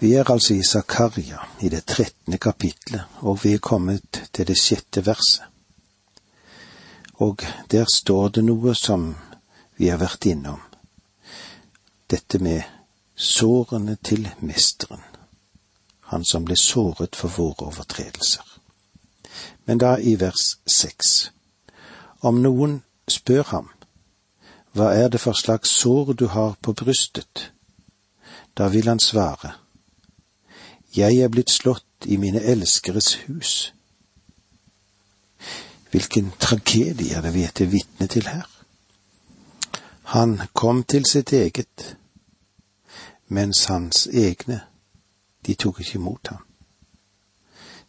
Vi er altså i Zakaria, i det trettende kapitlet, og vi er kommet til det sjette verset. Og der står det noe som vi har vært innom, dette med sårene til mesteren, han som ble såret for våre overtredelser. Men da i vers seks, om noen spør ham, hva er det for slags sår du har på brystet? Da vil han svare, Jeg er blitt slått i mine elskeres hus. Hvilken tragedie er det vi er vitne til her? Han kom til sitt eget, mens hans egne, de tok ikke imot ham.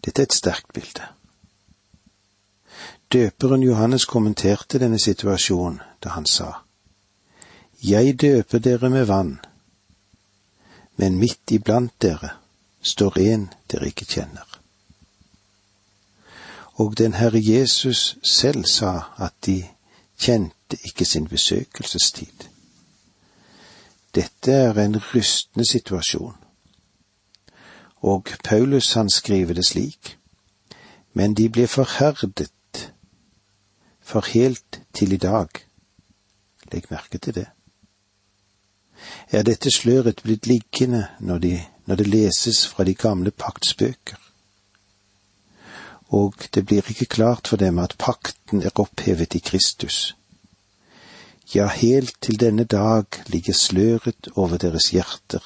Dette er et sterkt bilde. Døperen Johannes kommenterte denne situasjonen da han sa, Jeg døper dere med vann, men midt iblant dere står en dere ikke kjenner. Og den Herre Jesus selv sa at de kjente ikke sin besøkelsestid. Dette er en rystende situasjon. Og Paulus han skriver det slik, men de ble forherdet for helt til i dag. Legg merke til det. Er dette sløret blitt liggende når, de, når det leses fra de gamle paktsbøker? Og det blir ikke klart for dem at pakten er opphevet i Kristus. Ja, helt til denne dag ligger sløret over deres hjerter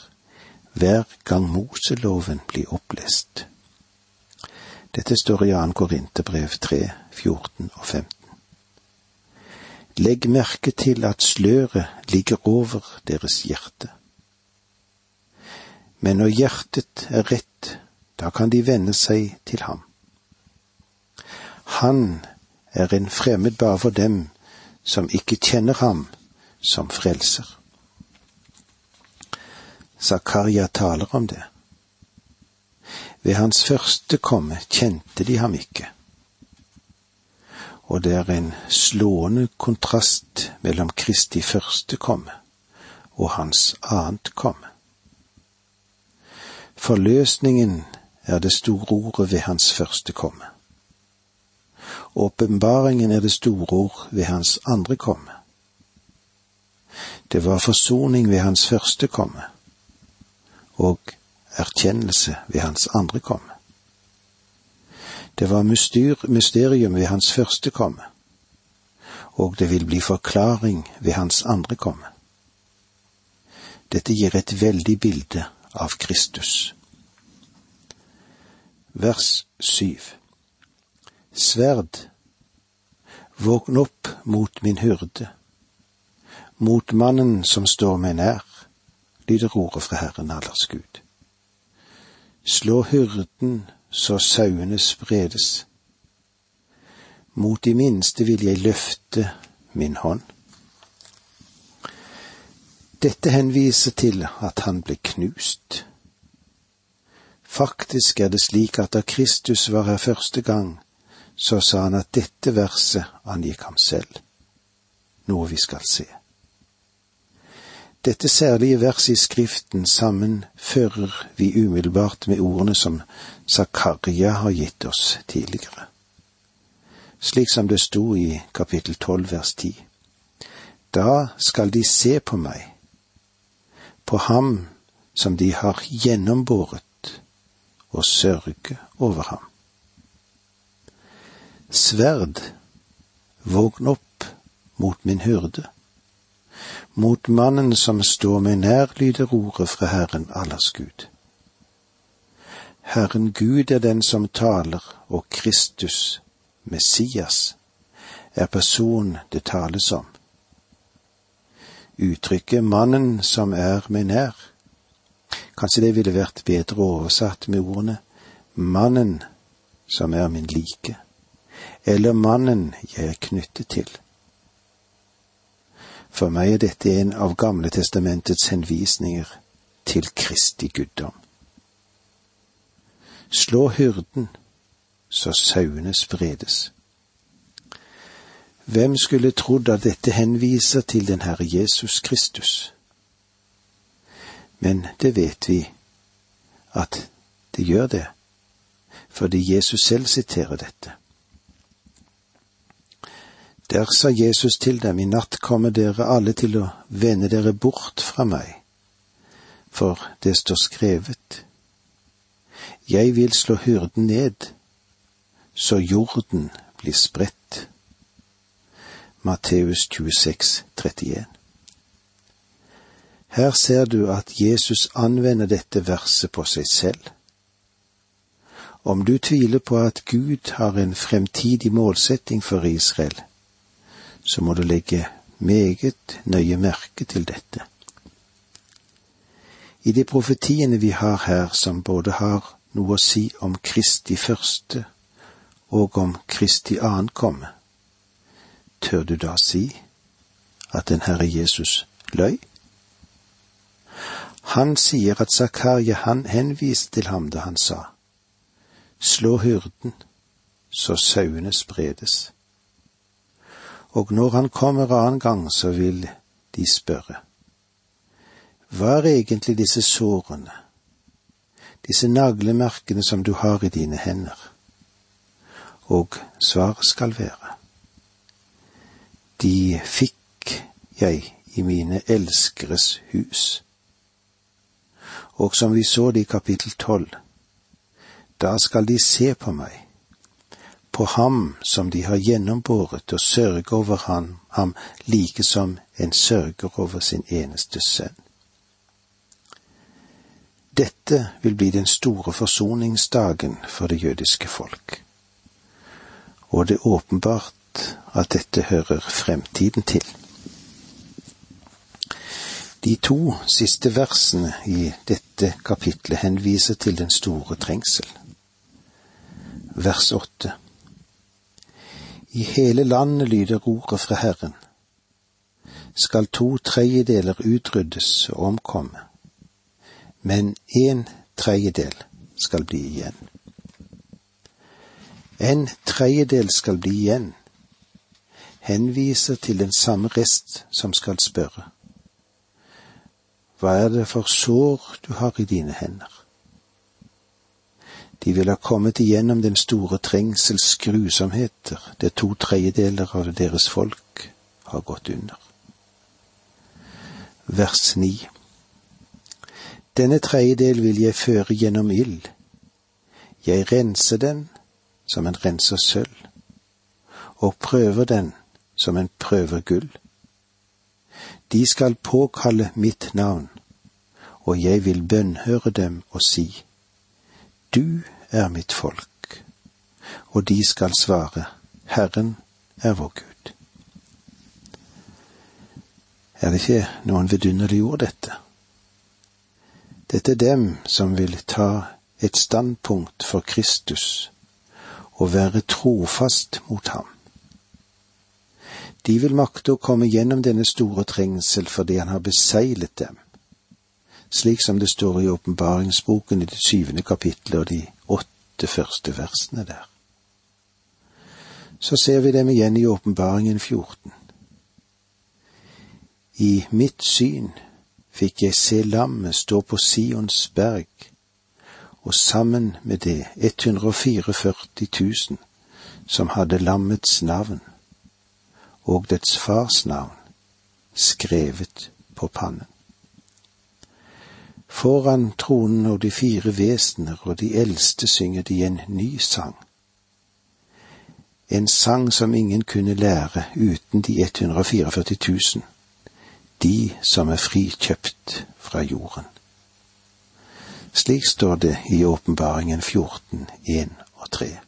hver gang Moseloven blir opplest. Dette står i 2. Korinterbrev 3, 14 og 15. Legg merke til at sløret ligger over deres hjerte. Men når hjertet er rett, da kan de vende seg til ham. Han er en fremmed bare for dem som ikke kjenner ham som frelser. Zakaria taler om det. Ved hans første komme kjente de ham ikke og det er en slående kontrast mellom Kristi første komme og hans annet komme. Forløsningen er det store ordet ved hans første komme. Åpenbaringen er det store ord ved hans andre komme. Det var forsoning ved hans første komme, og erkjennelse ved hans andre komme. Det var mysterium ved hans første komme, og det vil bli forklaring ved hans andre komme. Dette gir et veldig bilde av Kristus. Vers syv Sverd, våkn opp mot min hyrde, mot mannen som står meg nær, lyder ordet fra Herren allers Gud. Slå hyrden så sauene spredes. Mot de minste vil jeg løfte min hånd. Dette henviser til at han ble knust. Faktisk er det slik at da Kristus var her første gang, så sa han at dette verset angikk ham selv, noe vi skal se. Dette særlige verset i Skriften sammenfører vi umiddelbart med ordene som Zakaria har gitt oss tidligere. Slik som det sto i kapittel tolv vers ti. Da skal de se på meg, på ham som de har gjennombåret, og sørge over ham. Sverd, vågn opp mot min hyrde mot mannen som står meg nær, lyder ordet fra Herren allers Gud. Herren Gud er den som taler, og Kristus, Messias, er personen det tales om. Uttrykket mannen som er meg nær, kanskje det ville vært bedre oversatt med ordene mannen som er min like, eller mannen jeg er knyttet til. For meg er dette en av Gamle testamentets henvisninger til Kristi guddom. Slå hyrden, så sauene spredes. Hvem skulle trodd at dette henviser til den Herre Jesus Kristus? Men det vet vi, at det gjør det, fordi Jesus selv siterer dette. Der sa Jesus til dem, i natt kommer dere alle til å vende dere bort fra meg, for det står skrevet, jeg vil slå hyrden ned, så jorden blir spredt. Matteus 26, 31. Her ser du at Jesus anvender dette verset på seg selv. Om du tviler på at Gud har en fremtidig målsetting for Israel, så må du legge meget nøye merke til dette. I de profetiene vi har her, som både har noe å si om Kristi første og om Kristi ankomme, tør du da si at den Herre Jesus løy? Han sier at Zakaria han henviste til ham da han sa, Slå hyrden, så sauene spredes. Og når han kommer annen gang, så vil de spørre, Hva er egentlig disse sårene, disse naglemerkene som du har i dine hender? Og svaret skal være, De fikk jeg i mine elskeres hus og som vi så det i kapittel tolv, da skal de se på meg, på ham som de har gjennombåret, og sørge over ham, ham like som en sørger over sin eneste sønn. Dette vil bli den store forsoningsdagen for det jødiske folk, og det er åpenbart at dette hører fremtiden til. De to siste versene i dette kapitlet henviser til den store trengsel. Vers åtte. I hele landet lyder ordet fra Herren. Skal to tredjedeler utryddes og omkomme, men en tredjedel skal bli igjen. En tredjedel skal bli igjen, henviser til den samme rest som skal spørre hva er det for sår du har i dine hender? De vil ha kommet igjennom den store trengsels grusomheter, der to tredjedeler av deres folk har gått under. Vers 9 Denne tredjedel vil jeg føre gjennom ild. Jeg renser den som en renser sølv, og prøver den som en prøver gull. De skal påkalle mitt navn, og jeg vil bønnhøre dem og si, Du er mitt folk, og de skal svare, Herren er vår Gud. Er det ikke noen vidunderlige ord, dette? Dette er dem som vil ta et standpunkt for Kristus og være trofast mot ham. De vil makte å komme gjennom denne store trengsel fordi han har beseglet dem, slik som det står i åpenbaringsboken i det syvende kapittelet og de åtte første versene der. Så ser vi dem igjen i åpenbaringen 14. I mitt syn fikk jeg se lammet stå på Sions berg, og sammen med det 144 000 som hadde lammets navn og dets fars navn skrevet på pannen. Foran tronen og de fire vesener og de eldste synger de en ny sang. En sang som ingen kunne lære uten de 144 000, de som er frikjøpt fra jorden. Slik står det i Åpenbaringen 14, 1 og 3.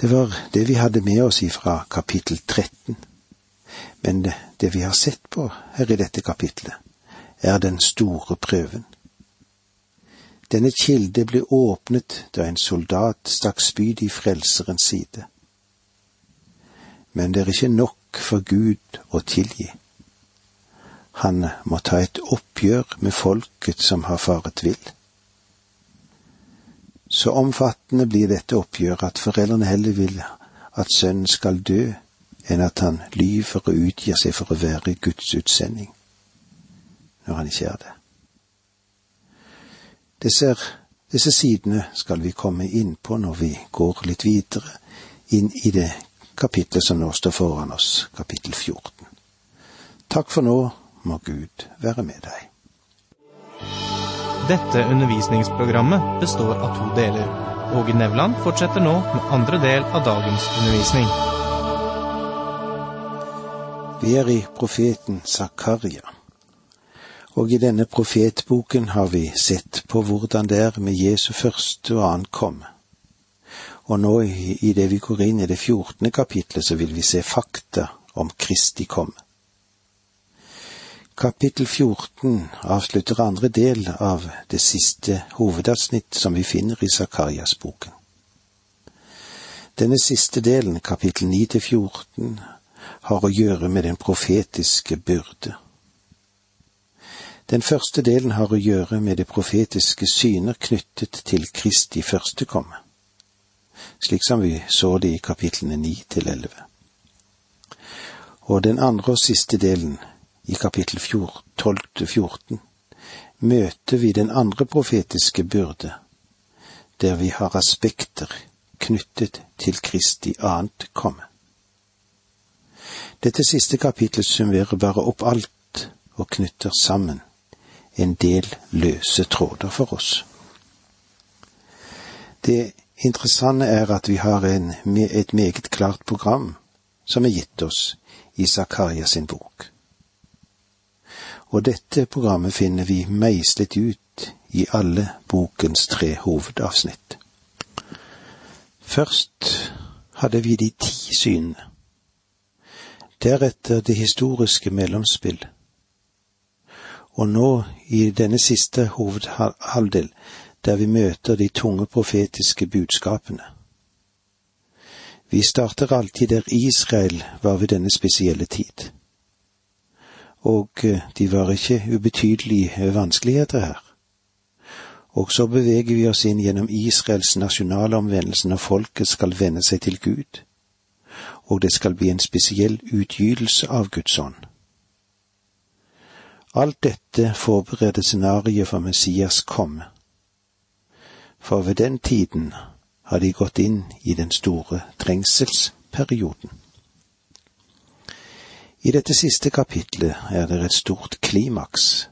Det var det vi hadde med oss ifra kapittel 13. Men det, vi har sett på her i dette kapitlet, er den store prøven. Denne kilde ble åpnet da en soldat stakk spyd i Frelserens side. Men det er ikke nok for Gud å tilgi. Han må ta et oppgjør med folket som har faret vill. Så omfattende blir dette oppgjøret at foreldrene heller vil at sønnen skal dø, enn at han lyver og utgir seg for å være Guds utsending, når han ikke er det. Disse, disse sidene skal vi komme inn på når vi går litt videre inn i det kapitlet som nå står foran oss, kapittel 14. Takk for nå, må Gud være med deg. Dette undervisningsprogrammet består av to deler. Åge Nevland fortsetter nå med andre del av dagens undervisning. Vi er i profeten Zakaria. Og i denne profetboken har vi sett på hvordan det er med Jesu første og annet komme. Og nå i det vi går inn i det fjortende kapitlet, så vil vi se fakta om Kristi komme. Kapittel 14 avslutter andre del av det siste hovedavsnitt som vi finner i Zakarias-boken. Denne siste delen, kapittel 9 til 14, har å gjøre med den profetiske byrde. Den første delen har å gjøre med det profetiske syner knyttet til Kristi førstekomme, slik som vi så det i kapitlene 9 til elleve. Og den andre og siste delen, i kapittel 12-14 møter vi den andre profetiske byrde, der vi har aspekter knyttet til Kristi annet komme. Dette siste kapitlet summerer bare opp alt og knytter sammen en del løse tråder for oss. Det interessante er at vi har en, et meget klart program som er gitt oss i Zakaria sin bok. Og dette programmet finner vi meislet ut i alle bokens tre hovedavsnitt. Først hadde vi de ti synene. Deretter det historiske mellomspill og nå i denne siste hovedhalvdel, der vi møter de tunge profetiske budskapene. Vi starter alltid der Israel var ved denne spesielle tid. Og eh, de var ikke ubetydelige vanskeligheter her. Og så beveger vi oss inn gjennom Israels nasjonale omvendelse når folket skal vende seg til Gud, og det skal bli en spesiell utgytelse av Guds ånd. Alt dette forbereder scenarioet for Messias komme. For ved den tiden har de gått inn i den store trengselsperioden. I dette siste kapitlet er det et stort klimaks.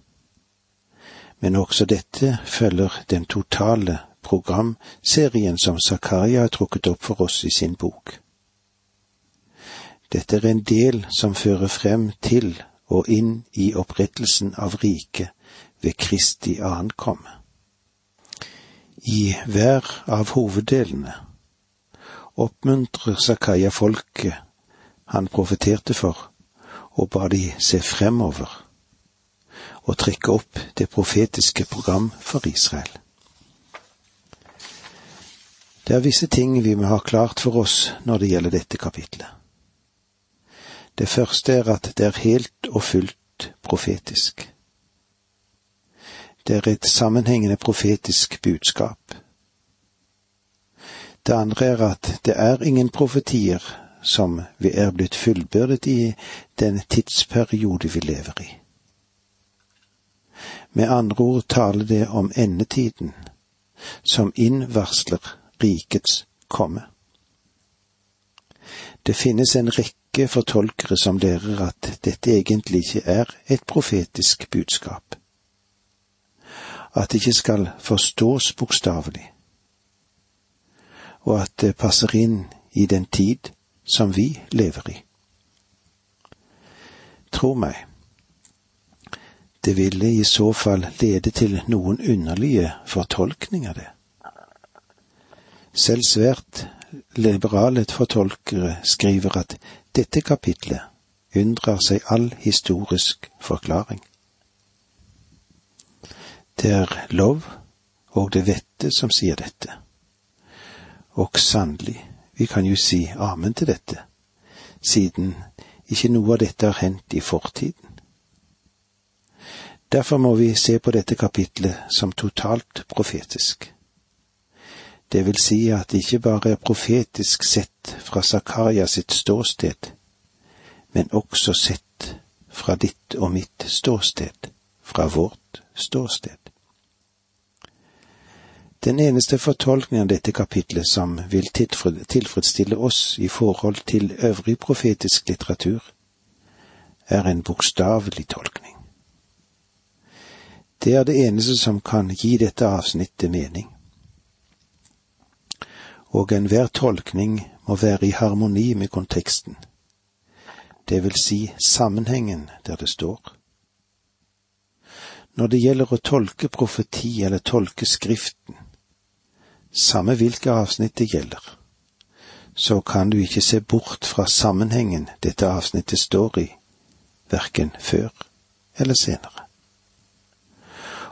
Men også dette følger den totale programserien som Zakaria har trukket opp for oss i sin bok. Dette er en del som fører frem til og inn i opprettelsen av riket ved Kristi ankomme. I hver av hoveddelene oppmuntrer Zakaria folket han profeterte for, og ba de se fremover og trekke opp det profetiske program for Israel. Det er visse ting vi må ha klart for oss når det gjelder dette kapitlet. Det første er at det er helt og fullt profetisk. Det er et sammenhengende profetisk budskap. Det andre er at det er ingen profetier som vi er blitt fullbyrdet i den tidsperiode vi lever i. Med andre ord taler det om endetiden, som innvarsler rikets komme. Det finnes en rekke fortolkere som lærer at dette egentlig ikke er et profetisk budskap, at det ikke skal forstås bokstavelig, og at det passer inn i den tid som vi lever i. Tro meg, det ville i så fall lede til noen underlige fortolkninger, det. Selv svært liberale fortolkere skriver at dette kapitlet unndrar seg all historisk forklaring. Det er lov og det vette som sier dette. Og sannelig, vi kan jo si amen til dette, siden ikke noe av dette har hendt i fortiden. Derfor må vi se på dette kapitlet som totalt profetisk. Det vil si at det ikke bare er profetisk sett fra Zakaria sitt ståsted, men også sett fra ditt og mitt ståsted, fra vårt ståsted. Den eneste fortolkningen av dette kapitlet som vil tilfredsstille oss i forhold til øvrig profetisk litteratur, er en bokstavelig tolkning. Det er det eneste som kan gi dette avsnittet mening. Og enhver tolkning må være i harmoni med konteksten, det vil si sammenhengen der det står. Når det gjelder å tolke profeti eller tolke Skriften, samme hvilke avsnitt det gjelder, så kan du ikke se bort fra sammenhengen dette avsnittet står i, verken før eller senere.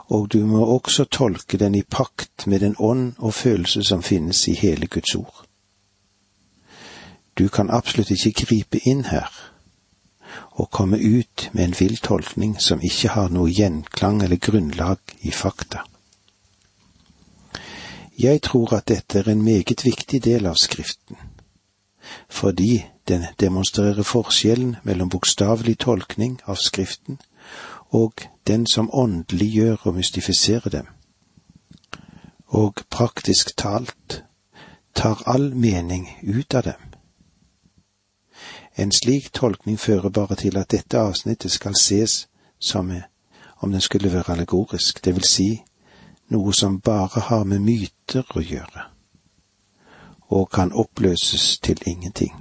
Og du må også tolke den i pakt med den ånd og følelse som finnes i hele Guds ord. Du kan absolutt ikke gripe inn her og komme ut med en vill tolkning som ikke har noe gjenklang eller grunnlag i fakta. Jeg tror at dette er en meget viktig del av Skriften, fordi den demonstrerer forskjellen mellom bokstavelig tolkning av Skriften og den som åndeliggjør og mystifiserer dem, og praktisk talt tar all mening ut av dem. En slik tolkning fører bare til at dette avsnittet skal ses som om den skulle være allegorisk, det vil si noe som bare har med myter å gjøre, og kan oppløses til ingenting.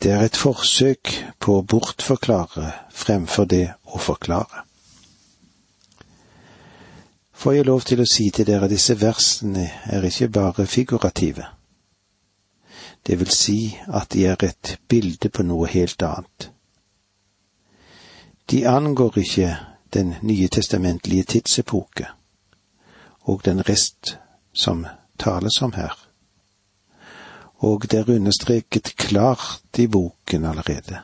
Det er et forsøk på å bortforklare fremfor det å forklare. Får jeg lov til å si til dere disse versene er ikke bare figurative. Det vil si at de er et bilde på noe helt annet. De angår ikke den nye testamentlige tidsepoke og den rest som tales om her. Og det er understreket klart i boken allerede.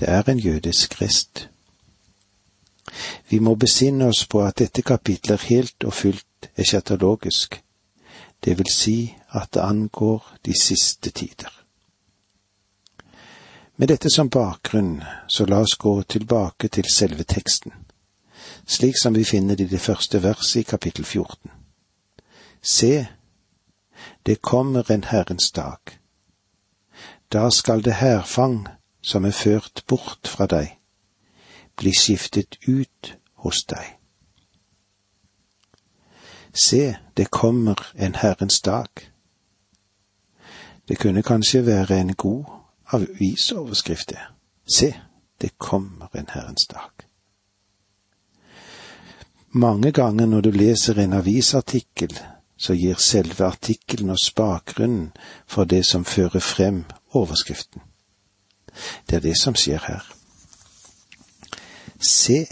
Det er en jødisk rest. Vi må besinne oss på at dette kapitlet er helt og fullt eschatologisk, det vil si at det angår de siste tider. Med dette som bakgrunn, så la oss gå tilbake til selve teksten, slik som vi finner det i det første verset i kapittel 14. Se, det kommer en Herrens dag. Da skal det hærfang som er ført bort fra deg, bli skiftet ut hos deg. Se, det kommer en Herrens dag. Det kunne kanskje være en god avisoverskrift, det. Se, det kommer en Herrens dag. Mange ganger når du leser en avisartikkel, så gir selve artikkelen oss bakgrunnen for det som fører frem overskriften. Det er det som skjer her. Se,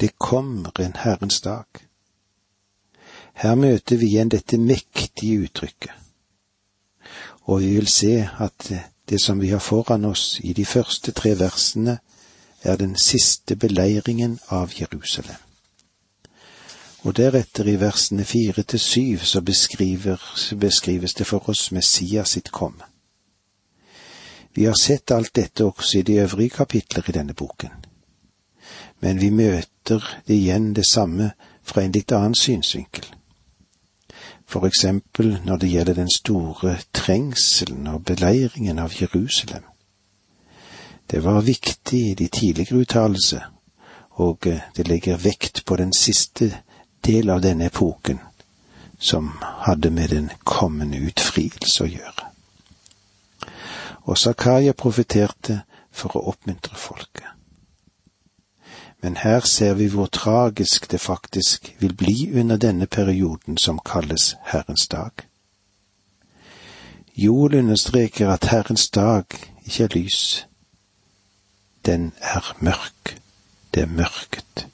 det kommer en Herrens dag. Her møter vi igjen dette mektige uttrykket. Og vi vil se at det som vi har foran oss i de første tre versene, er den siste beleiringen av Jerusalem. Og deretter i versene fire til syv så beskrives det for oss Messias sitt komme. Vi har sett alt dette også i de øvrige kapitler i denne boken. Men vi møter igjen det samme fra en litt annen synsvinkel for eksempel når det gjelder den store trengselen og beleiringen av Jerusalem. Det var viktig i de tidligere uttalelser, og det legger vekt på den siste del av denne epoken, som hadde med den kommende utfrielse å gjøre. Og Zakaria profeterte for å oppmuntre folket men her ser vi hvor tragisk det faktisk vil bli under denne perioden som kalles Herrens dag. Joel understreker at Herrens dag ikke er lys, den er mørk, det er mørket.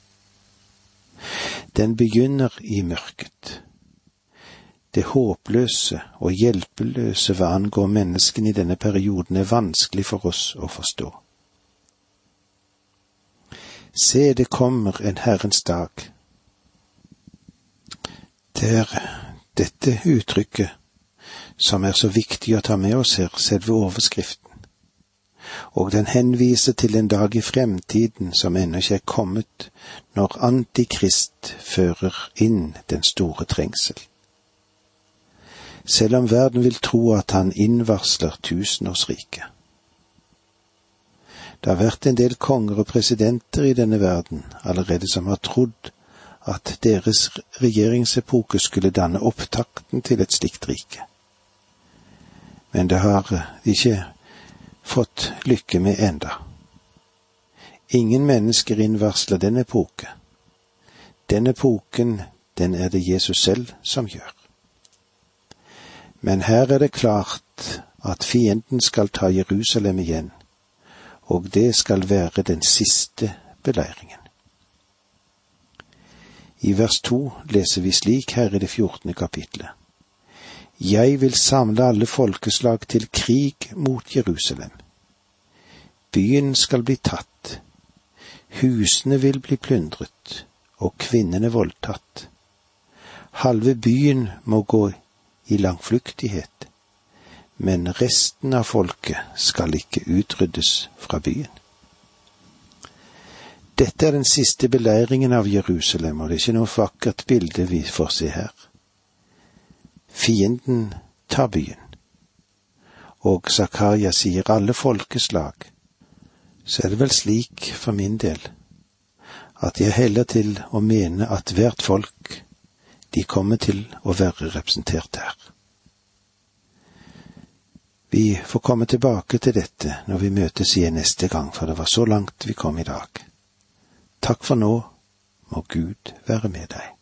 Den begynner i mørket. Det håpløse og hjelpeløse hva angår menneskene i denne perioden er vanskelig for oss å forstå. Se, det kommer en Herrens dag. Det er dette uttrykket som er så viktig å ta med oss her, selve overskriften. og den henviser til en dag i fremtiden som ennå ikke er kommet, når Antikrist fører inn den store trengsel. Selv om verden vil tro at han innvarsler tusenårsriket. Det har vært en del konger og presidenter i denne verden allerede som har trodd at deres regjeringsepoke skulle danne opptakten til et slikt rike. Men det har de ikke fått lykke med enda. Ingen mennesker innvarsler den epoke. Den epoken, den er det Jesus selv som gjør. Men her er det klart at fienden skal ta Jerusalem igjen, og det skal være den siste beleiringen. I vers to leser vi slik her i det fjortende kapitlet. Jeg vil samle alle folkeslag til krig mot Jerusalem. Byen skal bli tatt, husene vil bli plyndret og kvinnene voldtatt. Halve byen må gå i langflyktighet, men resten av folket skal ikke utryddes fra byen. Dette er den siste beleiringen av Jerusalem, og det er ikke noe vakkert bilde vi får se her. Fienden tar byen, og Zakaria sier alle folkeslag, så er det vel slik for min del at jeg heller til å mene at hvert folk, de kommer til å være representert der. Vi får komme tilbake til dette når vi møtes igjen neste gang, for det var så langt vi kom i dag. Takk for nå, må Gud være med deg.